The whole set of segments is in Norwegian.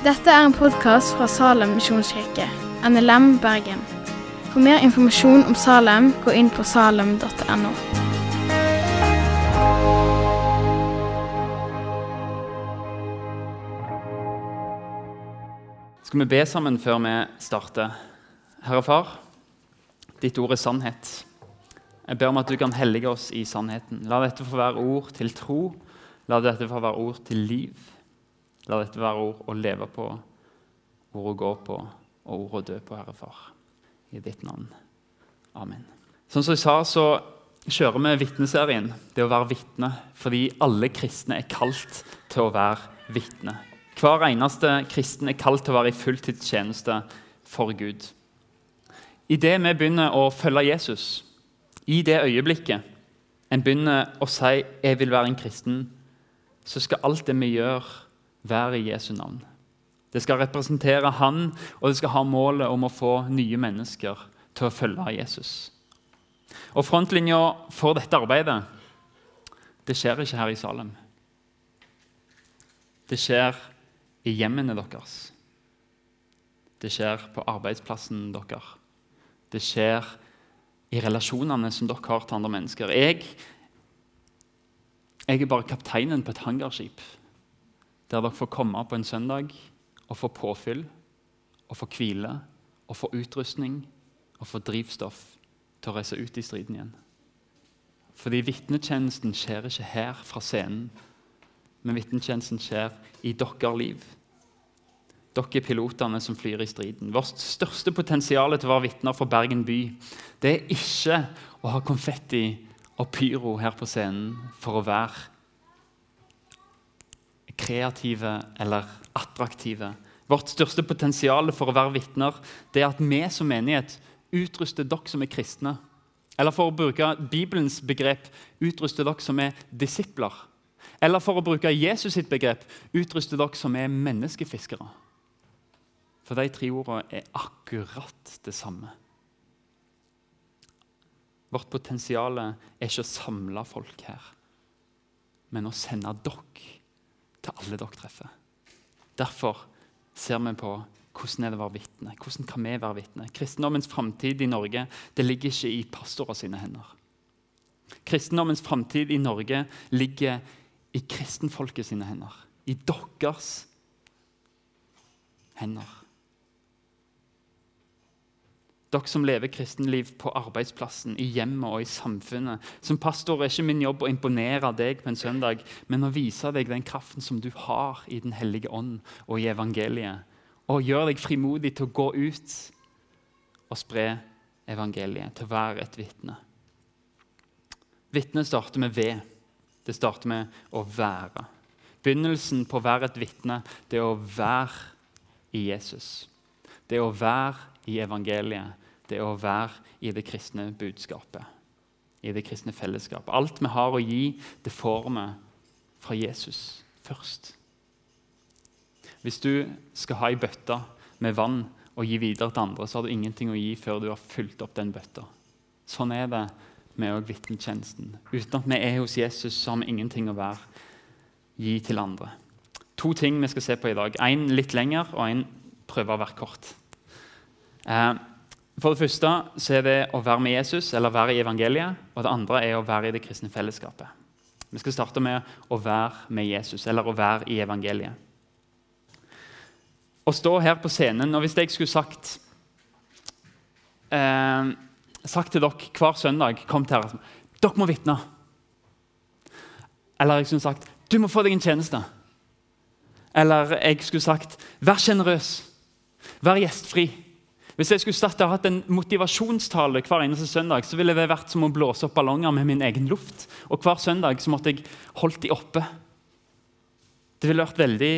Dette er en podkast fra Salem misjonskirke, NLM Bergen. For mer informasjon om Salem, gå inn på salem.no. Skal vi be sammen før vi starter? Herre Far, ditt ord er sannhet. Jeg ber om at du kan hellige oss i sannheten. La dette få være ord til tro. La dette få være ord til liv. La dette være ord å leve på, ord å gå på og ord å dø på, Herre Far. I ditt navn. Amen. Som jeg sa, så kjører vi vitneserien, det å være vitne, fordi alle kristne er kalt til å være vitne. Hver eneste kristen er kalt til å være i fulltidstjeneste for Gud. Idet vi begynner å følge Jesus, i det øyeblikket en begynner å si 'jeg vil være en kristen', så skal alt det vi gjør, være i Jesu navn. Det skal representere Han, og det skal ha målet om å få nye mennesker til å følge Jesus. Og Frontlinja for dette arbeidet det skjer ikke her i Salem. Det skjer i hjemmene deres. Det skjer på arbeidsplassen deres. Det skjer i relasjonene som dere har til andre mennesker. Jeg, jeg er bare kapteinen på et hangarskip der dere får komme på en søndag og få påfyll og få hvile og få utrustning og få drivstoff til å reise ut i striden igjen. Fordi vitnetjenesten skjer ikke her fra scenen, men vitnetjenesten skjer i deres liv. Dere er pilotene som flyr i striden. Vårt største potensial til å være vitner for Bergen by det er ikke å ha konfetti og pyro her på scenen for å være kreative eller attraktive. Vårt største potensial for å være vitner det er at vi som menighet utruster dere som er kristne. Eller for å bruke Bibelens begrep utruster dere som er disipler. Eller for å bruke Jesus sitt begrep utruster dere som er menneskefiskere. For de tre ordene er akkurat det samme. Vårt potensial er ikke å samle folk her, men å sende dere til alle dere treffer. Derfor ser vi på hvordan er det å være vitne. Hvordan kan vi være vitne? Kristendommens framtid i Norge det ligger ikke i pastorer sine hender. Kristendommens framtid i Norge ligger i kristenfolket sine hender. I deres hender. Dere som lever kristenliv på arbeidsplassen, i hjemmet og i samfunnet. Som pastor er ikke min jobb å imponere deg på en søndag, men å vise deg den kraften som du har i Den hellige ånd og i evangeliet. Og gjøre deg frimodig til å gå ut og spre evangeliet, til å være et vitne. Vitne starter med ved. Det starter med å være. Begynnelsen på å være et vitne, det er å være i Jesus. Det er å være i evangeliet, det er å være i det kristne budskapet. I det kristne fellesskapet. Alt vi har å gi, det får vi fra Jesus først. Hvis du skal ha ei bøtte med vann og gi videre til andre, så har du ingenting å gi før du har fylt opp den bøtta. Sånn er det med òg vitnetjenesten. Uten at vi er hos Jesus, så har vi ingenting å være. Gi til andre. To ting vi skal se på i dag. Én litt lenger, og én prøver å være kort. Eh, for det første så er det å være med Jesus eller være i evangeliet. Og det andre er å være i det kristne fellesskapet. Vi skal starte med å være med Jesus eller å være i evangeliet. Å stå her på scenen og Hvis jeg skulle sagt eh, sagt til dere hver søndag kom til her, dere må vitne. Eller jeg skulle sagt du må få deg en tjeneste. Eller jeg skulle sagt vær sjenerøs, vær gjestfri. Hvis jeg skulle starte å hatt en motivasjonstale hver eneste søndag, så ville det vært som å blåse opp ballonger med min egen luft. Og hver søndag så måtte jeg holdt de oppe. Det ville vært veldig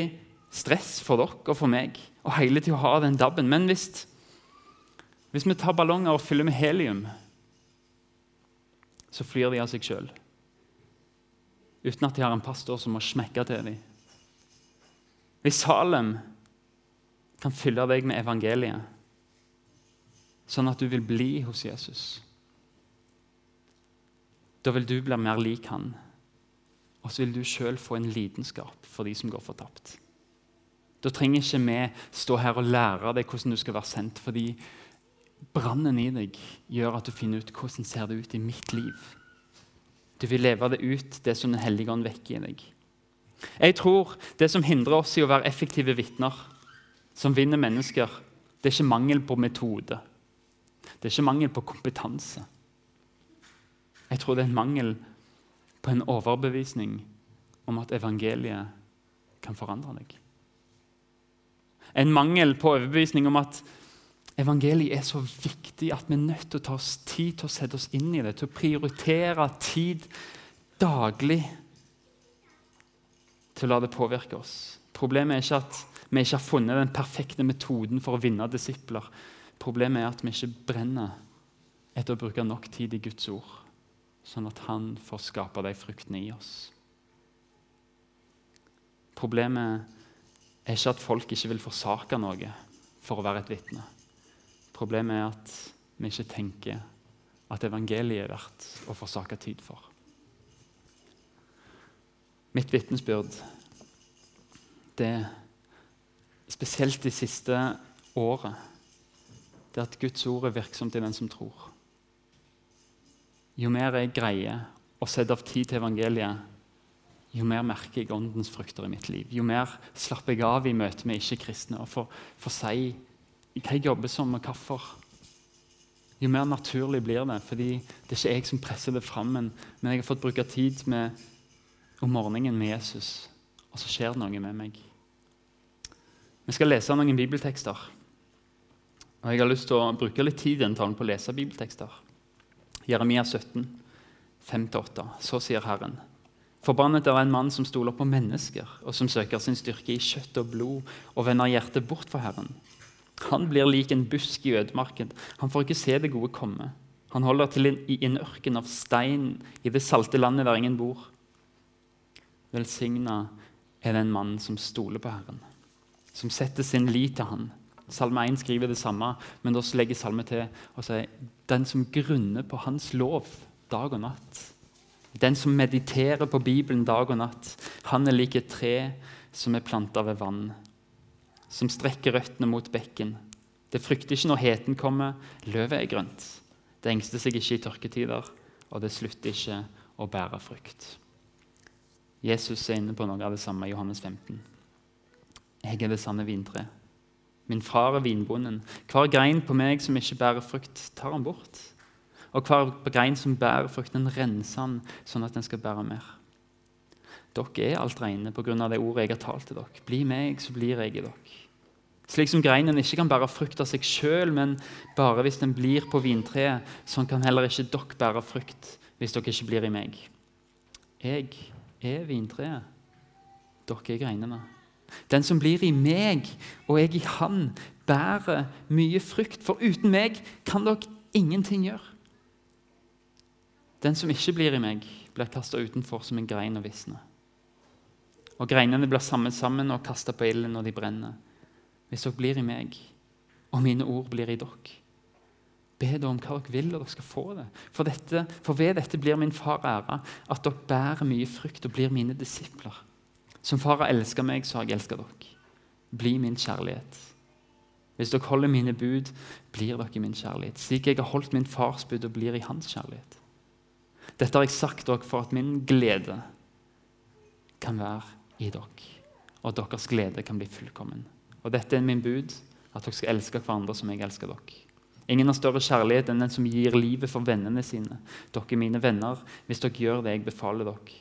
stress for dere og for meg å hele tida ha den dabben. Men hvis, hvis vi tar ballonger og fyller med helium, så flyr de av seg sjøl. Uten at de har en pastor som må smekke til dem. Hvis Salem kan fylle deg med evangeliet sånn at du vil bli hos Jesus. Da vil du bli mer lik han, og så vil du sjøl få en lidenskap for de som går fortapt. Da trenger ikke vi stå her og lære deg hvordan du skal være sendt, fordi brannen i deg gjør at du finner ut hvordan ser det ut i mitt liv. Du vil leve det ut, det som Den hellige ånd vekker i deg. Jeg tror det som hindrer oss i å være effektive vitner, som vinner mennesker, det er ikke mangel på metode. Det er ikke mangel på kompetanse. Jeg tror det er en mangel på en overbevisning om at evangeliet kan forandre deg. En mangel på overbevisning om at evangeliet er så viktig at vi er nødt til å ta oss tid til å sette oss inn i det, til å prioritere tid daglig til å la det påvirke oss. Problemet er ikke at vi ikke har funnet den perfekte metoden for å vinne disipler. Problemet er at vi ikke brenner etter å bruke nok tid i Guds ord, sånn at Han får skape de fruktene i oss. Problemet er ikke at folk ikke vil forsake noe for å være et vitne. Problemet er at vi ikke tenker at evangeliet er verdt å forsake tid for. Mitt vitnesbyrd, det spesielt de siste året, det er at Guds ord er virksomt i den som tror. Jo mer jeg greier å sette av tid til evangeliet, jo mer merker jeg åndens frukter i mitt liv. Jo mer slapper jeg av i møte med ikke-kristne og får, får si hva jeg jobber som, og hvorfor. Jo mer naturlig blir det, fordi det er ikke jeg som presser det fram, men, men jeg har fått bruke tid med, om morgenen med Jesus, og så skjer det noe med meg. Vi skal lese noen bibeltekster. Og Jeg har lyst til å bruke litt tid i den talen på å lese bibeltekster. Jeremia 17, 5-8. Så sier Herren. Forbannet er en mann som stoler på mennesker, og som søker sin styrke i kjøtt og blod, og vender hjertet bort fra Herren. Han blir lik en busk i ødemarken. Han får ikke se det gode komme. Han holder til i en ørken av stein i det salte landet der ingen bor. Velsigna er den mann som stoler på Herren, som setter sin lit til Han. Salme 1 skriver det samme, men da legger Salme til og sier den som grunner på Hans lov dag og natt. Den som mediterer på Bibelen dag og natt, han er lik et tre som er planta ved vann, som strekker røttene mot bekken. Det frykter ikke når heten kommer, løvet er grønt. Det engster seg ikke i tørketider, og det slutter ikke å bære frukt. Jesus er inne på noe av det samme i Johannes 15. Jeg er det sanne vintre. Min far er vinbonden. Hver grein på meg som ikke bærer frukt, tar han bort. Og hver grein som bærer frukt, den renser han sånn at den skal bære mer. Dere er alt reine pga. det ordet jeg har talt til dere. Bli meg, så blir jeg i dere. Slik som greinen ikke kan bære frukt av seg sjøl, men bare hvis den blir på vintreet, sånn kan heller ikke dere bære frukt hvis dere ikke blir i meg. Jeg er vintreet. Dere er greinene. Den som blir i meg og jeg i han, bærer mye frukt. For uten meg kan dere ingenting gjøre. Den som ikke blir i meg, blir kasta utenfor som en grein og visner. Og greinene blir samlet sammen og kasta på ilden når de brenner. Hvis dere blir i meg, og mine ord blir i dere, be da om hva dere vil, og dere skal få det. For, dette, for ved dette blir min far æra, at dere bærer mye frukt og blir mine disipler. Som far har elska meg, så har jeg elska dere. Bli min kjærlighet. Hvis dere holder mine bud, blir dere min kjærlighet. Slik jeg har holdt min fars bud og blir i hans kjærlighet. Dette har jeg sagt dere for at min glede kan være i dere, og at deres glede kan bli fullkommen. Og Dette er min bud, at dere skal elske hverandre som jeg elsker dere. Ingen har større kjærlighet enn den som gir livet for vennene sine. Dere er mine venner hvis dere gjør det jeg befaler dere.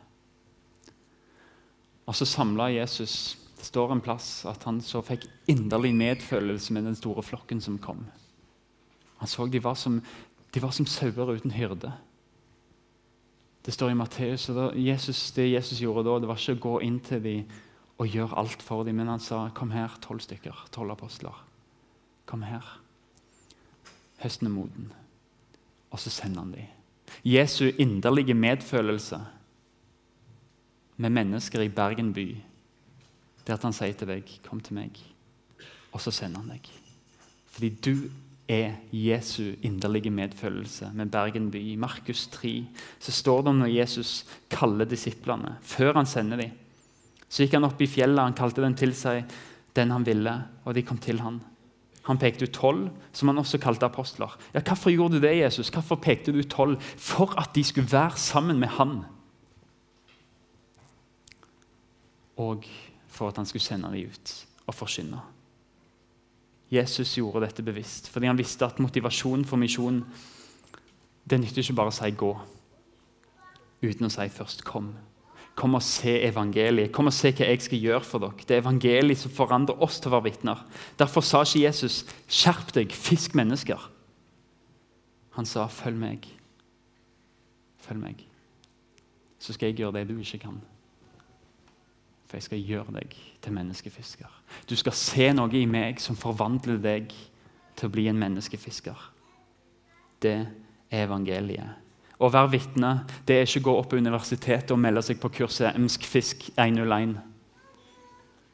Og så samla Jesus Det står en plass at han så fikk inderlig medfølelse med den store flokken som kom. Han så de var som, de var som sauer uten hyrde. Det står i Matteus og Jesus, Det Jesus gjorde da, det var ikke å gå inn til dem og gjøre alt for dem, men han sa kom her, tolv stykker, tolv apostler. Kom her. Høsten er moden. Og så sender han dem. Jesu inderlige medfølelse med mennesker i Bergen by, det at han sier til deg, 'Kom til meg', og så sender han deg. Fordi du er Jesu inderlige medfølelse med Bergen by. I Markus 3 så står det om når Jesus kaller disiplene, før han sender dem. Så gikk han opp i fjellet, han kalte dem til seg, den han ville, og de kom til han. Han pekte ut tolv, som han også kalte apostler. Ja, Hvorfor gjorde du det, Jesus? Hvorfor pekte du ut tolv? For at de skulle være sammen med han. Og for at han skulle sende dem ut og forkynne. Jesus gjorde dette bevisst fordi han visste at motivasjonen for misjonen det nytter ikke bare å si 'gå' uten å si først 'kom'. Kom og se evangeliet. Kom og se hva jeg skal gjøre for dere. Det er evangeliet som forandrer oss til å være vitner. Derfor sa ikke Jesus 'skjerp deg, fisk mennesker'. Han sa 'følg meg'. Følg meg. Så skal jeg gjøre det du ikke kan. For jeg skal gjøre deg til menneskefisker. Du skal se noe i meg som forvandler deg til å bli en menneskefisker. Det er evangeliet. Å være vitne det er ikke å gå opp på universitetet og melde seg på kurset Emsk fisk 101.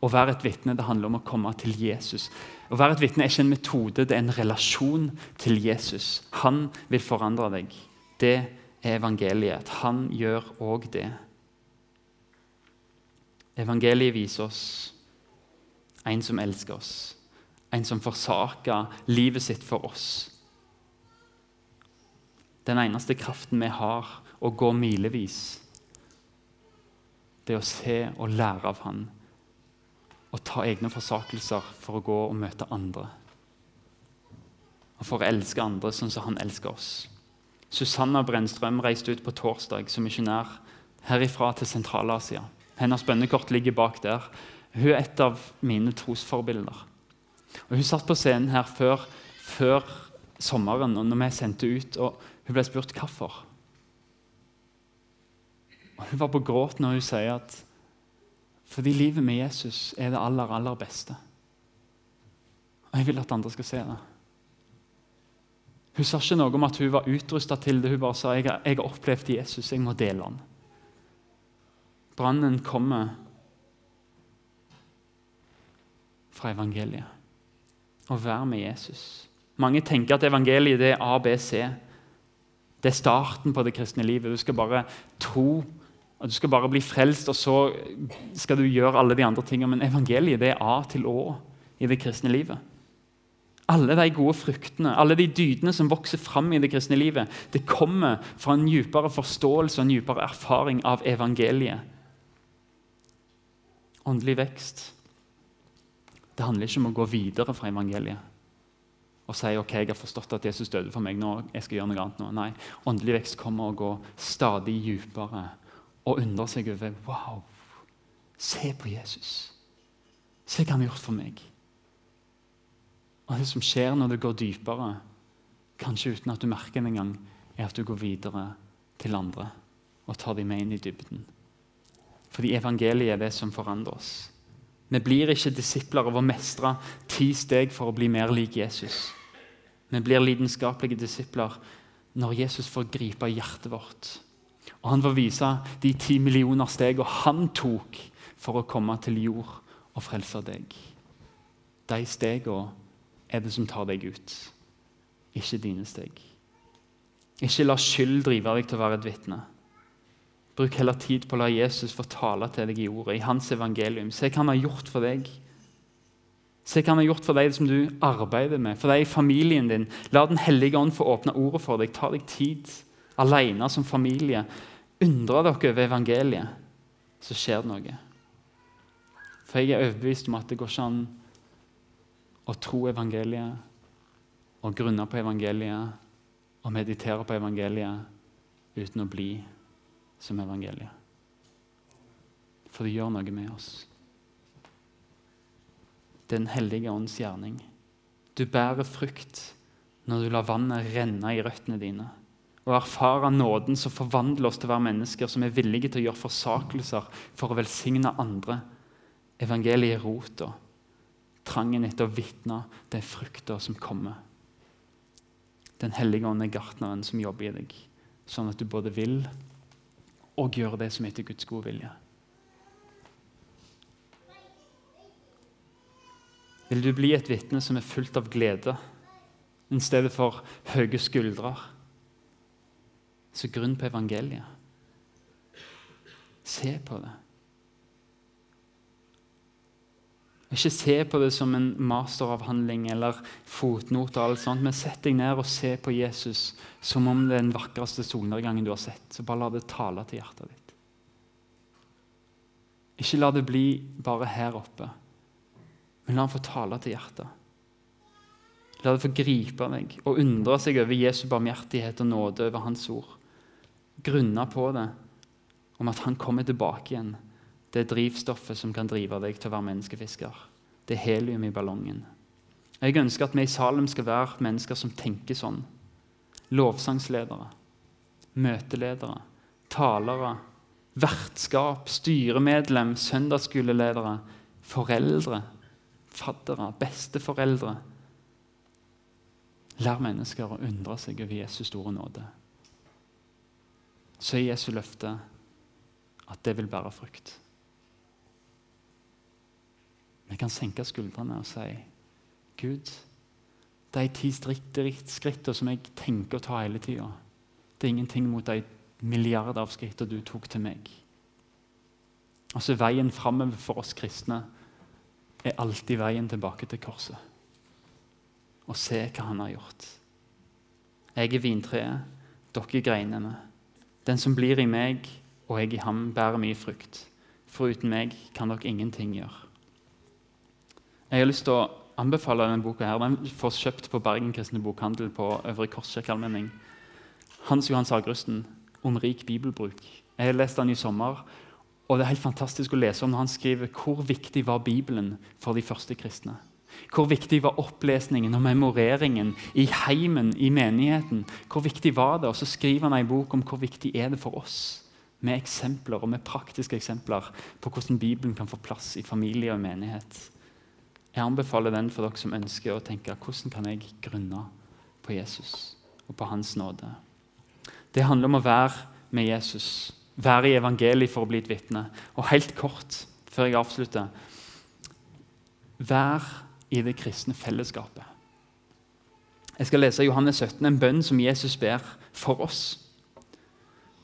Å være et vitne det handler om å komme til Jesus. Å være et vitne er ikke en metode, det er en relasjon til Jesus. Han vil forandre deg. Det er evangeliet. Han gjør òg det. Evangeliet viser oss en som elsker oss, en som forsaker livet sitt for oss den eneste kraften vi har, å gå milevis, det er å se og lære av Han. Og ta egne forsakelser for å gå og møte andre. Og for å elske andre sånn som han elsker oss. Susanna Brennstrøm reiste ut på torsdag som misjonær herifra til Sentral-Asia. Hennes bønnekort ligger bak der. Hun er et av mine trosforbilder. Og Hun satt på scenen her før, før sommeren og når vi sendte ut. og hun ble spurt hvorfor. Og Hun var på gråt når hun sier at fordi livet med Jesus er det aller, aller beste. Og jeg vil at andre skal se det. Hun sa ikke noe om at hun var utrusta til det. Hun bare sa jeg har, opplevd Jesus, jeg må dele han. Brannen kommer fra evangeliet. Å være med Jesus. Mange tenker at evangeliet det er ABC. Det er starten på det kristne livet. Du skal bare tro, og du skal bare bli frelst, og så skal du gjøre alle de andre tingene. Men evangeliet det er A til Å i det kristne livet. Alle de gode fruktene, alle de dydene som vokser fram i det kristne livet, det kommer fra en dypere forståelse og en dypere erfaring av evangeliet. Åndelig vekst det handler ikke om å gå videre fra evangeliet og si ok, jeg har forstått at Jesus døde for meg nå, jeg skal gjøre noe annet nå. Nei, åndelig vekst kommer å gå stadig dypere og undre seg over Wow, se på Jesus. Se hva han har gjort for meg. Og Det som skjer når det går dypere, kanskje uten at du merker det engang, er at du går videre til andre og tar dem med inn i dybden. Fordi evangeliet er det som forandrer oss. Vi blir ikke disipler av å mestre ti steg for å bli mer lik Jesus. Vi blir lidenskapelige disipler når Jesus får gripe hjertet vårt. Og Han får vise de ti millioner stegene han tok for å komme til jord og frelse deg. De stegene er det som tar deg ut, ikke dine steg. Ikke la skyld drive deg til å være et vitne. Bruk heller tid på å la Jesus få tale til deg i ordet, i hans evangelium. Se hva han har gjort for deg. Se hva han har gjort for deg som du arbeider med, for deg i familien din. La Den hellige ånd få åpne ordet for deg. Ta deg tid alene som familie. Undre dere over evangeliet, så skjer det noe. For jeg er overbevist om at det går ikke an å tro evangeliet, og grunne på evangeliet og meditere på evangeliet uten å bli som evangeliet. For det gjør noe med oss. Den hellige ånds gjerning. Du bærer frukt når du lar vannet renne i røttene dine. Og erfarer nåden som forvandler oss til å være mennesker som er villige til å gjøre forsakelser for å velsigne andre. Evangeliet er rota trangen etter å vitne den frukter som kommer. Den hellige ånd er gartneren som jobber i deg, sånn at du både vil og gjør det som er etter Guds gode vilje. Vil du bli et vitne som er fullt av glede i stedet for høye skuldre? Så grunn på evangeliet. Se på det. Ikke se på det som en masteravhandling eller fotnoter, alt sånt, men sett deg ned og se på Jesus som om det er den vakreste solnedgangen du har sett. Så bare la det tale til hjertet ditt. Ikke la det bli bare her oppe, men la han få tale til hjertet. La det få gripe deg og undre seg over Jesu barmhjertighet og nåde over Hans ord. Grunne på det, om at han kommer tilbake igjen det er drivstoffet som kan drive deg til å være menneskefisker. Det er helium i ballongen. Jeg ønsker at vi i Salem skal være mennesker som tenker sånn. Lovsangsledere, møteledere, talere, vertskap, styremedlem, søndagsskoleledere, foreldre, faddere, besteforeldre. Lær mennesker å undre seg over Jesus store nåde. Så er Jesu løfte at det vil bære frukt. Vi kan senke skuldrene og si Gud, de ti skrittene som jeg tenker å ta hele tida, det er ingenting mot de milliarder av skrittene du tok til meg. Altså Veien framover for oss kristne er alltid veien tilbake til korset. Og se hva han har gjort. Jeg er vintreet, dere er greinene. Den som blir i meg og jeg i ham, bærer mye frukt. For uten meg kan dere ingenting gjøre. Jeg har lyst til å anbefale denne boka. her. Den fås kjøpt på Bergen kristne bokhandel på Øvre Korskirkeallmenning. Hans Johan Sagrusten om rik bibelbruk. Jeg har lest den i sommer, og det er helt fantastisk å lese om når han skriver hvor viktig var Bibelen for de første kristne. Hvor viktig var opplesningen og memoreringen i heimen, i menigheten? Hvor viktig var det? Og så skriver han en bok om hvor viktig er det for oss, med eksempler og med praktiske eksempler på hvordan Bibelen kan få plass i familie og menighet. Jeg anbefaler den for dere som ønsker å tenke hvordan kan jeg grunne på Jesus og på Hans nåde. Det handler om å være med Jesus, være i evangeliet for å bli et vitne. Og helt kort, før jeg avslutter Vær i det kristne fellesskapet. Jeg skal lese Johannes 17, en bønn som Jesus ber for oss.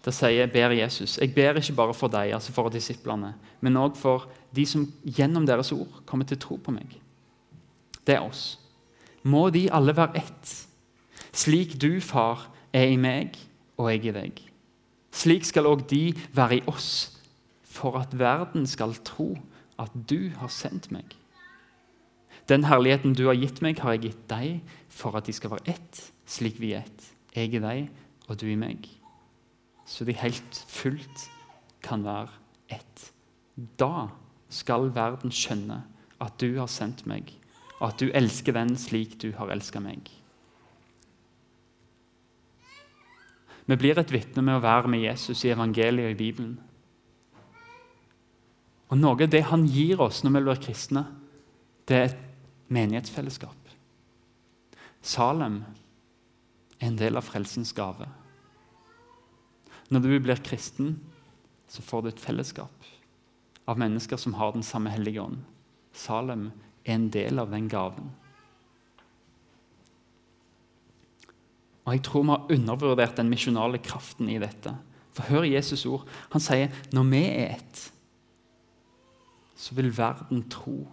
Da sier ber Jesus jeg ber ikke bare for deg, altså for disiplene, men òg for de som gjennom deres ord kommer til å tro på meg det er oss. Må de alle være ett, slik du, far, er i meg og jeg i deg. Slik skal òg de være i oss, for at verden skal tro at du har sendt meg. Den herligheten du har gitt meg, har jeg gitt deg, for at de skal være ett, slik vi er ett. Jeg i deg og du i meg. Så de helt fullt kan være ett. Da skal verden skjønne at du har sendt meg at du elsker den slik du har elska meg. Vi blir et vitne med å være med Jesus i evangeliet og i Bibelen. Og Noe av det han gir oss når vi blir kristne, det er et menighetsfellesskap. Salem er en del av frelsens gave. Når du blir kristen, så får du et fellesskap av mennesker som har den samme hellige ånd. Salem er en del av den gaven. Og Jeg tror vi har undervurdert den misjonale kraften i dette. For Hør Jesus' ord. Han sier når vi er ett, så vil verden tro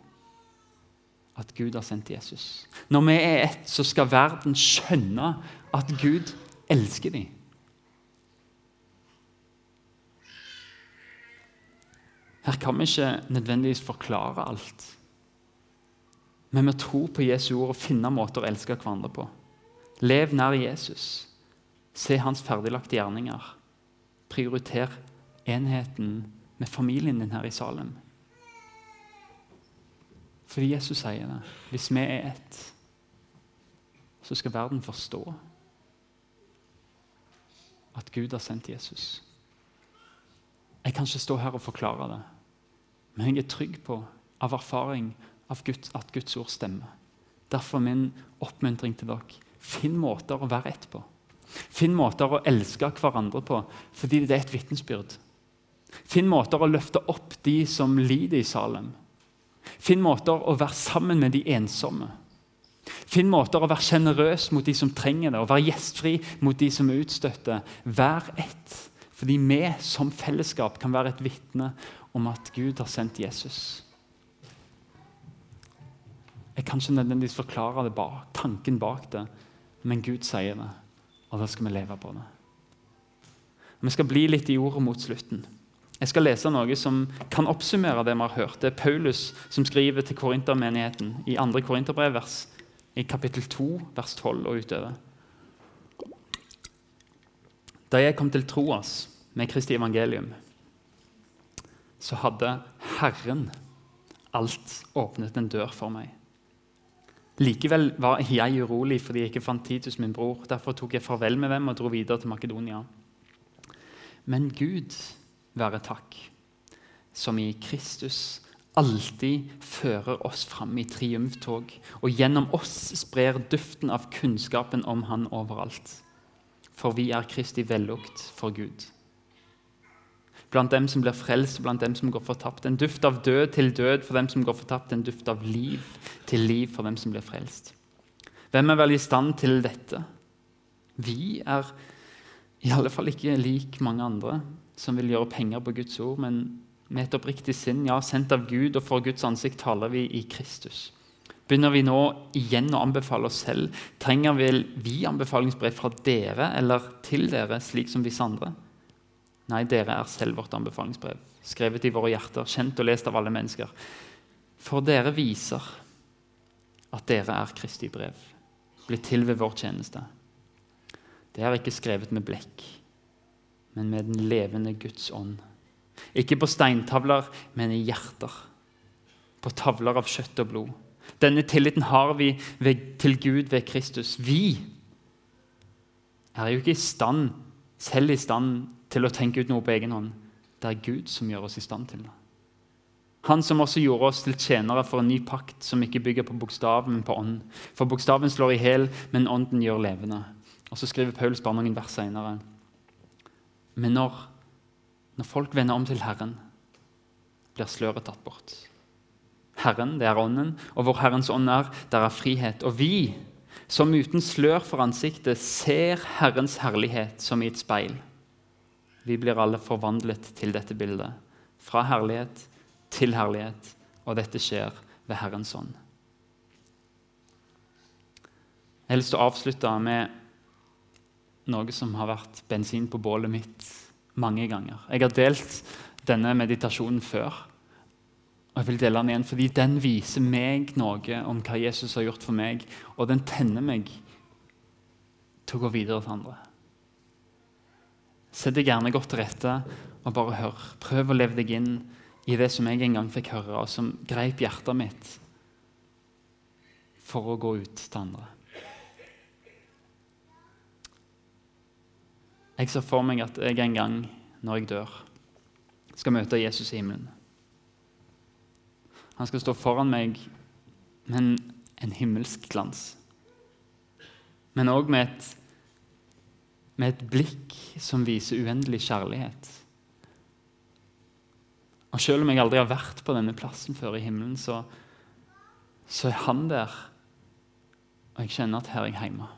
at Gud har sendt Jesus. Når vi er ett, så skal verden skjønne at Gud elsker dem. Her kan vi ikke nødvendigvis forklare alt. Men vi tror på Jesu ord og finne måter å elske hverandre på. Lev nær Jesus. Se hans ferdiglagte gjerninger. Prioriter enheten med familien din her i Salem. Fordi Jesus sier det. Hvis vi er ett, så skal verden forstå at Gud har sendt Jesus. Jeg kan ikke stå her og forklare det, men jeg er trygg på av erfaring Guds, at Guds ord stemmer. Derfor min oppmuntring til dere. Finn måter å være ett på. Finn måter å elske hverandre på, fordi det er et vitnesbyrd. Finn måter å løfte opp de som lider i Salem. Finn måter å være sammen med de ensomme. Finn måter å være sjenerøs mot de som trenger det, og være gjestfri mot de som er utstøtte. Vær ett. Fordi vi som fellesskap kan være et vitne om at Gud har sendt Jesus. Jeg kan ikke nødvendigvis forklare det bak, tanken bak det, men Gud sier det, og da skal vi leve på det. Vi skal bli litt i ordet mot slutten. Jeg skal lese noe som kan oppsummere det vi har hørt. Det er Paulus som skriver til korintermenigheten i 2. Korinterbrev, i kapittel 2, vers 12 og utover. Da jeg kom til Troas med Kristi evangelium, så hadde Herren alt åpnet en dør for meg. Likevel var jeg urolig fordi jeg ikke fant Titus, min bror. Derfor tok jeg farvel med dem og dro videre til Makedonia. Men Gud være takk, som i Kristus alltid fører oss fram i triumftog, og gjennom oss sprer duften av kunnskapen om Han overalt. For vi er Kristi vellukt for Gud blant dem som blir frelst, og blant dem som går fortapt. En duft av død til død for dem som går fortapt, en duft av liv til liv for dem som blir frelst. Hvem er vel i stand til dette? Vi er i alle fall ikke lik mange andre som vil gjøre penger på Guds ord, men med et oppriktig sinn, ja, sendt av Gud og for Guds ansikt, taler vi i Kristus. Begynner vi nå igjen å anbefale oss selv? Trenger vi anbefalingsbrev fra dere eller til dere, slik som visse andre? Nei, dere er selv vårt anbefalingsbrev, skrevet i våre hjerter, kjent og lest av alle mennesker. For dere viser at dere er Kristi brev, blitt til ved vår tjeneste. Det er ikke skrevet med blekk, men med den levende Guds ånd. Ikke på steintavler, men i hjerter. På tavler av kjøtt og blod. Denne tilliten har vi ved, til Gud ved Kristus. Vi er jo ikke i stand, selv i stand til å tenke ut noe på egen hånd. Det er Gud som gjør oss i stand til det. Han som også gjorde oss til tjenere for en ny pakt som ikke bygger på bokstaven, men på ånd. For bokstaven slår i hæl, men ånden gjør levende. Og Så skriver Paulus bare noen vers senere. Men når, når folk vender om til Herren, blir sløret tatt bort. Herren, det er ånden, og hvor Herrens ånd er, der er frihet. Og vi, som uten slør for ansiktet, ser Herrens herlighet som i et speil. Vi blir alle forvandlet til dette bildet. Fra herlighet til herlighet. Og dette skjer ved Herrens ånd. Jeg har lyst til å avslutte med noe som har vært bensin på bålet mitt mange ganger. Jeg har delt denne meditasjonen før. Og jeg vil dele den igjen fordi den viser meg noe om hva Jesus har gjort for meg, og den tenner meg til å gå videre til andre. Sett deg gjerne godt til rette og bare hør. Prøv å leve deg inn i det som jeg en gang fikk høre, og som greip hjertet mitt for å gå ut til andre. Jeg ser for meg at jeg en gang, når jeg dør, skal møte Jesus i himmelen. Han skal stå foran meg med en, himmelsk glans, men òg med et med et blikk som viser uendelig kjærlighet. Og Selv om jeg aldri har vært på denne plassen før i himmelen, så, så er han der. Og jeg kjenner at her er jeg hjemme.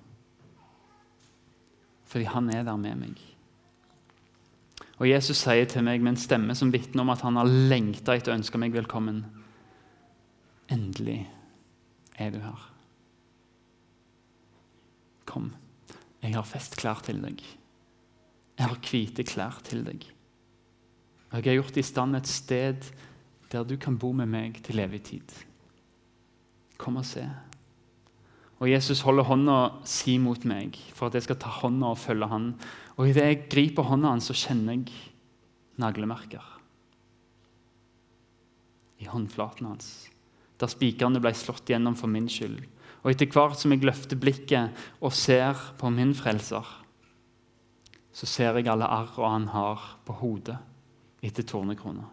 Fordi han er der med meg. Og Jesus sier til meg med en stemme som vitner om at han har lengta etter å ønske meg velkommen. Endelig er du her. Kom. Jeg har festklær til deg. Jeg har hvite klær til deg. Og jeg har gjort i stand et sted der du kan bo med meg til evig tid. Kom og se. Og Jesus holder hånda si mot meg for at jeg skal ta hånda og følge han. Og idet jeg griper hånda hans, så kjenner jeg naglemerker i håndflaten hans, der spikerne ble slått gjennom for min skyld. Og etter hvert som jeg løfter blikket og ser på min frelser, så ser jeg alle arr han har på hodet etter tornekrona.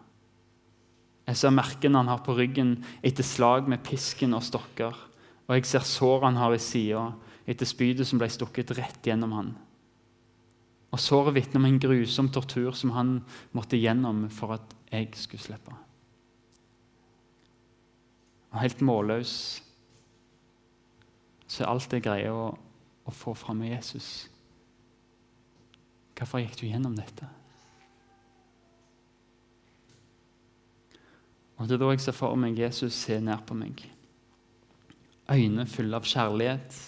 Jeg ser merkene han har på ryggen etter slag med pisken og stokker. Og jeg ser såret han har i sida etter spydet som ble stukket rett gjennom han. Og såret vitner om en grusom tortur som han måtte gjennom for at jeg skulle slippe. Og helt målløs så er alt jeg greier å, å få fram med Jesus. Hvorfor gikk du gjennom dette? Og Det er da jeg ser for meg Jesus se ned på meg. Øyne fulle av kjærlighet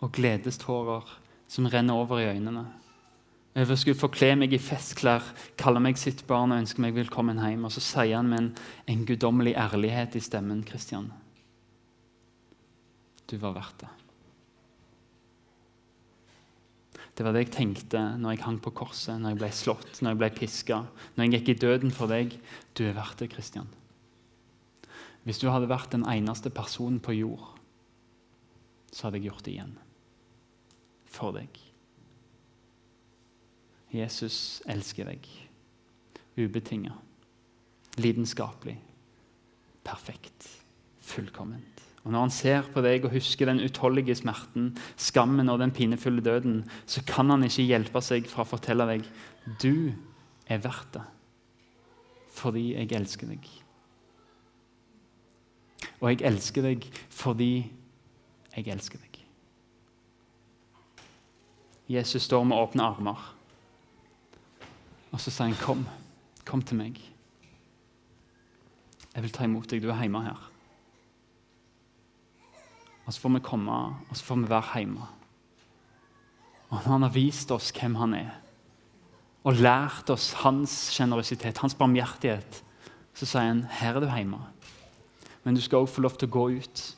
og gledestårer som renner over i øynene. Jeg skulle forkle meg i festklær, kalle meg sitt barn og ønske meg velkommen hjem. Og så sier han med en, en guddommelig ærlighet i stemmen, Kristian. Du var verdt det. Det var det jeg tenkte når jeg hang på korset, når jeg ble slått, når jeg ble piska, når jeg gikk i døden for deg. Du er verdt det, Kristian. Hvis du hadde vært den eneste personen på jord, så hadde jeg gjort det igjen. For deg. Jesus elsker deg. Ubetinga. Lidenskapelig. Perfekt. Fullkomment. Og Når han ser på deg og husker den utholdelige smerten, skammen og den pinefulle døden, så kan han ikke hjelpe seg fra å fortelle deg du er verdt det fordi jeg elsker deg. Og jeg elsker deg fordi jeg elsker deg. Jesus står med åpne armer. Og så sier han, 'Kom, kom til meg. Jeg vil ta imot deg. Du er hjemme her.' Og så får vi komme, og så får vi være hjemme. Og når han har vist oss hvem han er, og lært oss hans sjenerøsitet, hans barmhjertighet, så sier han, 'Her er du hjemme.' Men du skal òg få lov til å gå ut.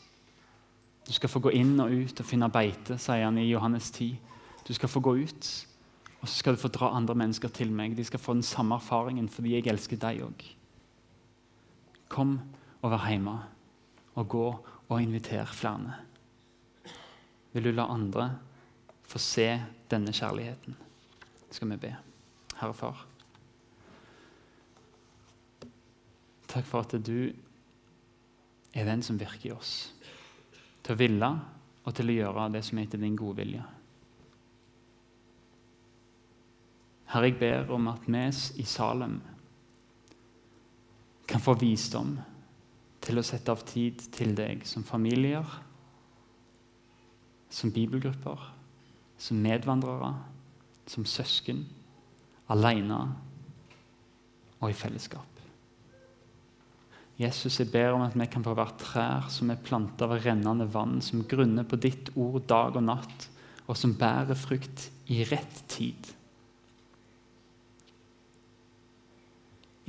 Du skal få gå inn og ut og finne beite, sier han i Johannes 10. Du skal få gå ut, og så skal du få dra andre mennesker til meg. De skal få den samme erfaringen fordi jeg elsker deg òg. Kom og vær hjemme, og gå og inviter flere. Vil du la andre få se denne kjærligheten? skal vi be. Herre Far. Takk for at du er den som virker i oss. Til å ville og til å gjøre det som er etter din gode vilje. Herre, jeg ber om at vi i Salem kan få visdom til å sette av tid til deg som familier, som bibelgrupper, som medvandrere, som søsken, alene og i fellesskap. Jesus, jeg ber om at vi kan få være trær som er planta ved rennende vann, som grunner på ditt ord dag og natt, og som bærer frukt i rett tid.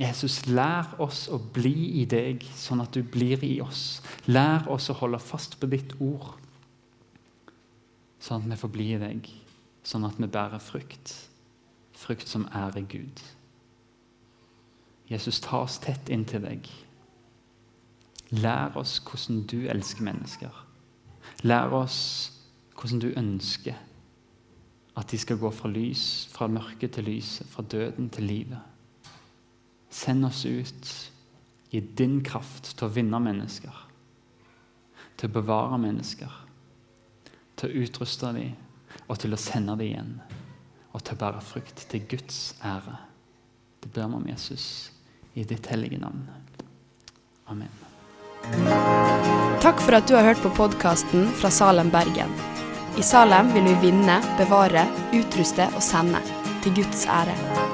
Jesus, lær oss å bli i deg, sånn at du blir i oss. Lær oss å holde fast på ditt ord, sånn at vi får bli i deg, sånn at vi bærer frukt. Frukt som ærer Gud. Jesus, ta oss tett inn til deg. Lær oss hvordan du elsker mennesker. Lær oss hvordan du ønsker at de skal gå fra lys, fra mørke til lyset, fra døden til livet. Send oss ut i din kraft til å vinne mennesker, til å bevare mennesker, til å utruste dem og til å sende dem igjen, og til å bære frukt til Guds ære. Det ber vi om Jesus i ditt hellige navn. Amen. Takk for at du har hørt på podkasten fra Salem, Bergen. I Salem vil vi vinne, bevare, utruste og sende. Til Guds ære.